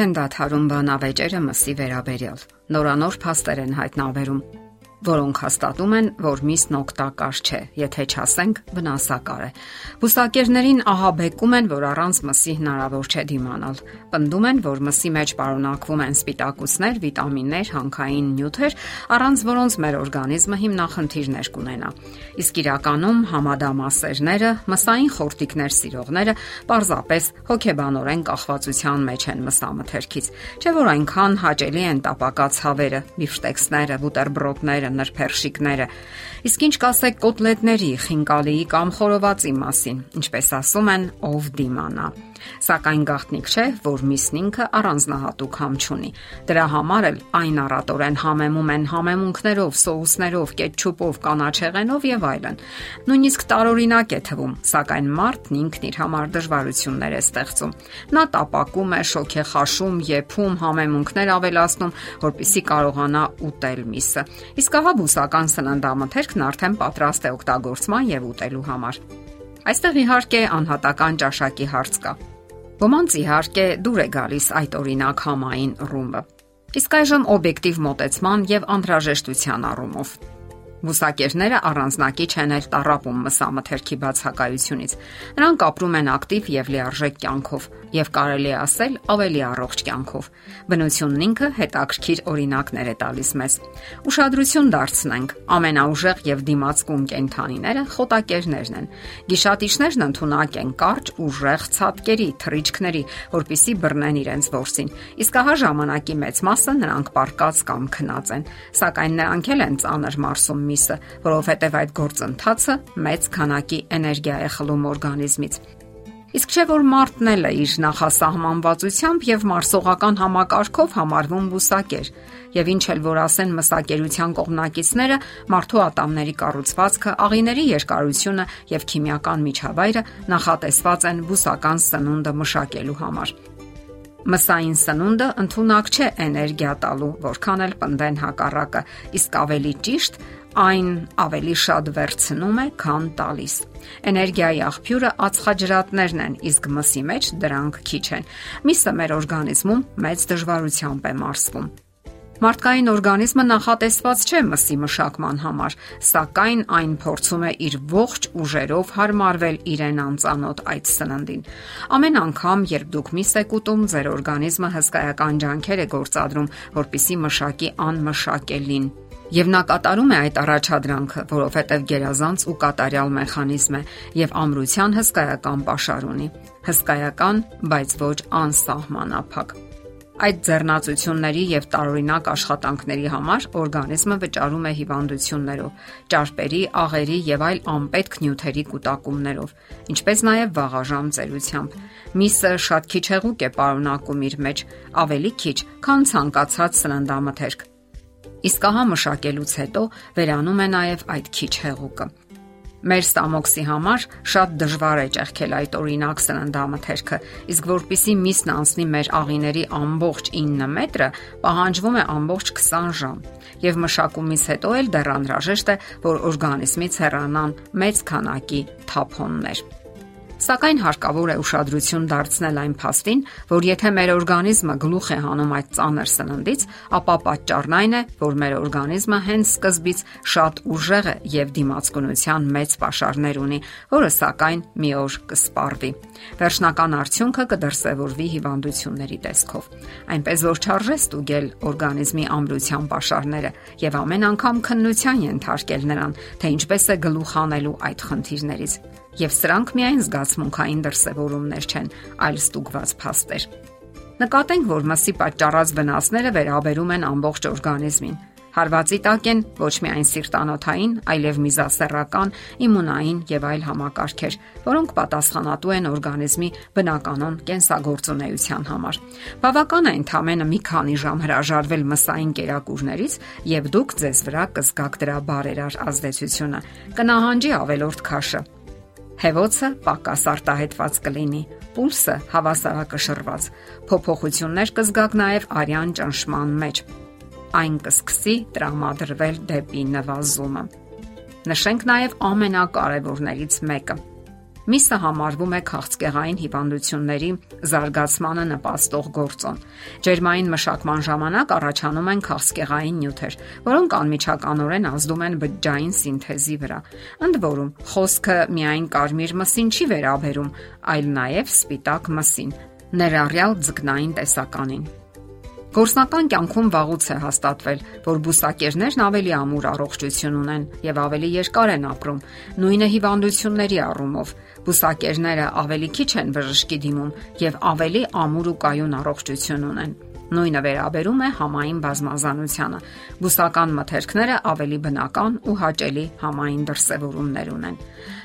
չեն դադարում բանավեճերը մսի վերաբերյալ։ Նորանոր փաստեր են հայտնաբերում որոնք հաստատում են, որ միսն օգտակար չէ, եթե չասենք վնասակար է։ Բուսակերներին ահաբեկում են, որ առանց մսի հնարավոր չէ դիմանալ։ Պնդում են, որ մսի մեջ պարունակվում են սպիտակուցներ, վիտամիններ, հանքային նյութեր, առանց որոնց մեր օրգանիզմը հիմնախնդիրներ կունենա։ Իսկ իրականում համադամասերները, մսային խորտիկներ սիրողները պարզապես հոգեբանորեն կախվածության մեջ են մսամթերքից։ Չէ՞ որ այնքան հաճելի են տապակած հավերը, բիֆշտեքսները, բուտերբրոդները, նրբերշիկները։ Իսկ ինչ կասեք կոտլետների, խինկալիի կամ խորովածի մասին, ինչպես ասում են, ով դիմանա։ Սակայն գաղտնիք չէ, որ միսն ինքը առանձնահատուկ համ չունի։ Դրա համար էլ այն առատորեն համեմում են համեմունքներով, սոուսներով, կետչուպով, կանաչեղենով եւ այլն։ Նույնիսկ տարօրինակ է թվում, սակայն մարդն ինքն իր համար դժվարություններ է ստեղծում։ Նա տապակում է, շոկ է խաշում, եփում, համեմունքներ ավելացնում, որpիսի կարողանա ուտել միսը։ Իսկ ահա բուսական սննդամթերքն արդեն պատրաստ է օգտագործման եւ ուտելու համար։ Այստեղ իհարկե անհատական ճաշակի հարց կա։ Ոմանց իհարկե դուր է գալիս այդ օրինակ համային ռումբը։ Իսկ այժմ օբյեկտիվ մոտեցման եւ անհրաժեշտության առումով Բուսակերները առանձնակի չեն էլ տարապում մսամթերքի բացակայությունից։ Նրանք ապրում են ակտիվ եւ լիարժեք կյանքով, եւ կարելի է ասել ավելի առողջ կյանքով։ Բնությունն ինքը հետաքրքիր օրինակներ է տալիս մեզ։ Ուշադրություն դարձնենք։ Ամենաուժեղ եւ դիմացկուն կենթանիները խոտակերներն են։ Գիշատիչներն ընդունակ են կարճ ուժեղ ցատկերի, թրիչքների, որտիսի բռնեն իրենց ворսին։ Իսկ ահա ժամանակի մեծ մասը նրանք պարկած կամ քնած են, սակայն նրանք էլ են ծանր մարսում միսը, որովհետև այդ գործընթացը մեծ քանակի էներգիա է խլում օրգանիզմից։ Իսկ չէ որ մարդն էլ է իր նախասահմանվածությամբ եւ մարսողական համակարգով համարվում բուսակեր, եւ ինչ էլ որ ասեն մսակերության կողմնակիցները, մարդու ատամների կառուցվածքը, աղիների երկարությունը եւ քիմիական միջավայրը նախատեսված են բուսական սնունդը մշակելու համար։ Մսային սնունդը ընդունակ չէ էներգիա տալու, որքան էլ պնդեն հակառակը, իսկ ավելի ճիշտ այն ավելի շատ վերցնում է, քան տալիս։ Էներգիայի աղբյուրը ածխաջրատներն են, իսկ մսի մեջ դրանք քիչ են։ Միսը մեր օրգանիզմում մեծ դժվարությամբ է մարսվում։ Մարդկային օրգանիզմը նախատեսված չէ մսի մշակման համար, սակայն այն փորձում է իր ողջ ուժերով հարմարվել իրեն անծանոթ այդ սննդին։ Ամեն անգամ, երբ դուք միս եք ուտում, ձեր օրգանիզմը հսկայական ջանքեր է գործադրում, որpիսի մշակի անմշակելին Եվ նա կատարում է այդ առաջադրանքը, որովհետև գերազանց ու կատարյալ մեխանիզմ է եւ ամրության հսկայական pašար ունի։ Հսկայական, բայց ոչ անսահմանափակ։ Այդ ձեռնացությունների եւ տարօրինակ աշխատանքների համար օրգանիզմը վճարում է հիվանդություններով, ճարպերի, աղերի եւ այլ անպետք նյութերի կൂട്ടակումներով, ինչպես նաեւ վաղաժամ ծերությամբ։ Միսը շատ քիչ հեղուկ է պարունակում իր մեջ, ավելի քիչ, քան ցանկացած սննդամթերք Իսկ ահա մշակելուց հետո վերանում է նաև այդ քիչ հեղուկը։ Մեր ստամոքսի համար շատ դժվար է ճեղքել այդ օրինակ սննդամթերքը, իսկ որpիսի միսն անցնի մեր աղիների ամբողջ 9 մետրը, պահանջվում է ամբողջ 20 ժամ։ Եվ մշակումից հետո էլ դեռ անհրաժեշտ է, որ օրգանիզմից հեռանան մեծ քանակի թափոններ։ Սակայն հարկավոր է ուշադրություն դարձնել այն փաստին, որ եթե մեր օրգանիզմը գլուխ է հանում այդ ծանր սննդից, ապա պատճառն այն է, որ մեր օրգանիզմը հենց սկզբից շատ ուժեղ է եւ դիմացկունության մեծ pašարներ ունի, որը սակայն մի օր կսպառվի։ Վերջնական արդյունքը կդրսևորվի հիվանդությունների տեսքով։ Այնպես որ չարժե ստուգել օրգանիզմի ամրության pašարները եւ ամեն անգամ քննության ենթարկել նրան, թե ինչպես է գլուխ հանելու այդ խնդիրներից եւ սրանք միայն զգացմունքային դրսևորումներ չեն, այլ ստուգված փաստեր։ Նկատենք, որ մսի պատճառած վնասները վերաբերում են ամբողջ օրգանիզմին։ Հարվածի տակ են ոչ միայն սիրտանոթային, այլև միզասեռական, իմունային եւ այլ համակարգեր, որոնք պատասխանատու են օրգանիզմի բնականon կենսագործունեության համար։ Բավական է ընդամենը մի քանի ժամ հրաժարվել մսային կերակուրներից եւ դուք ձեզ վրա կզգաք դրա բարերար ազդեցությունը։ Կնահանջի ավելորդ քաշը, Հեվոցը պակաս արտահայտված կլինի, պուլսը հավասարակշռված։ Փոփոխություններ կզգաք նաև արյան ճնշման մեջ։ Այն կսկսի տրամադրվել դեպի նվազումը։ Նշենք նաև ամենակարևորներից մեկը։ Միսը համարվում է քաղցկեղային հիվանդությունների զարգացմանը նպաստող գործոն։ Ջերմային մշակման ժամանակ առաջանում են քաղցկեղային նյութեր, որոնք անմիջականորեն ազդում են բջջային սինթեզի վրա։ Ընդ որում, խոսքը միայն կարմիր մսին չի վերաբերում, այլ նաև սպիտակ մսին, ներառյալ ձկնային տեսականին։ Գործնական կյանքում վաղուց է հաստատվել, որ բուսակերներն ավելի ամուր առողջություն ունեն եւ ավելի երկար են ապրում։ Նույնը հիվանդությունների առումով բուսակերները ավելի քիչ են բժշկի դիմում եւ ավելի ամուր ու կայուն առողջություն ունեն։ Նույնը վերաբերում է համային բազմազանությանը։ Բուսական մթերքները ավելի բնական ու հաճելի համային դրսևորումներ ունեն։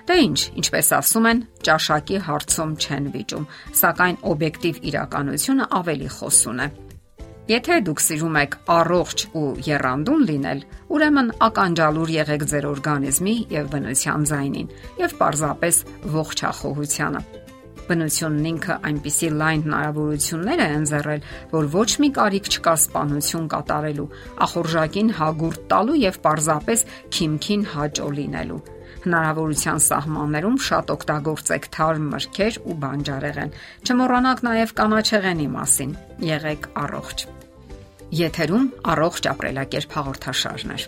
Դե ինչ, ինչպես ասում են, ճաշակի հարցում չեն վիճում, սակայն օբյեկտիվ իրականությունը ավելի խոսուն է։ Եթե դուք սիրում եք առողջ ու երանդուն լինել, ուրեմն ականջալուր եղեք ձեր օրգանիզմի եւ բնության ձայնին եւ պարզապես ողջախոհությանը։ Բնությունն ինքը այնպիսի լայն հնարավորություններ է ընձեռել, որ ոչ մի կարիք չկա սպանություն կատարելու, ախորժակին հագուրտ տալու եւ պարզապես քիմքին հաճո լինելու հնարավորության սահմաններում շատ օգտագործեք թարմ մրգեր ու բանջարեղեն։ Չմոռանաք նաև կանաչեղենի մասին։ Եղեք առողջ։ Եթերում առողջ ապրելակերպ հաղորդաշարներ։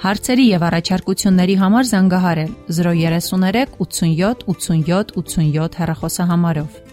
Հարցերի եւ առաջարկությունների համար զանգահարել 033 87 87 87 հեռախոսահամարով։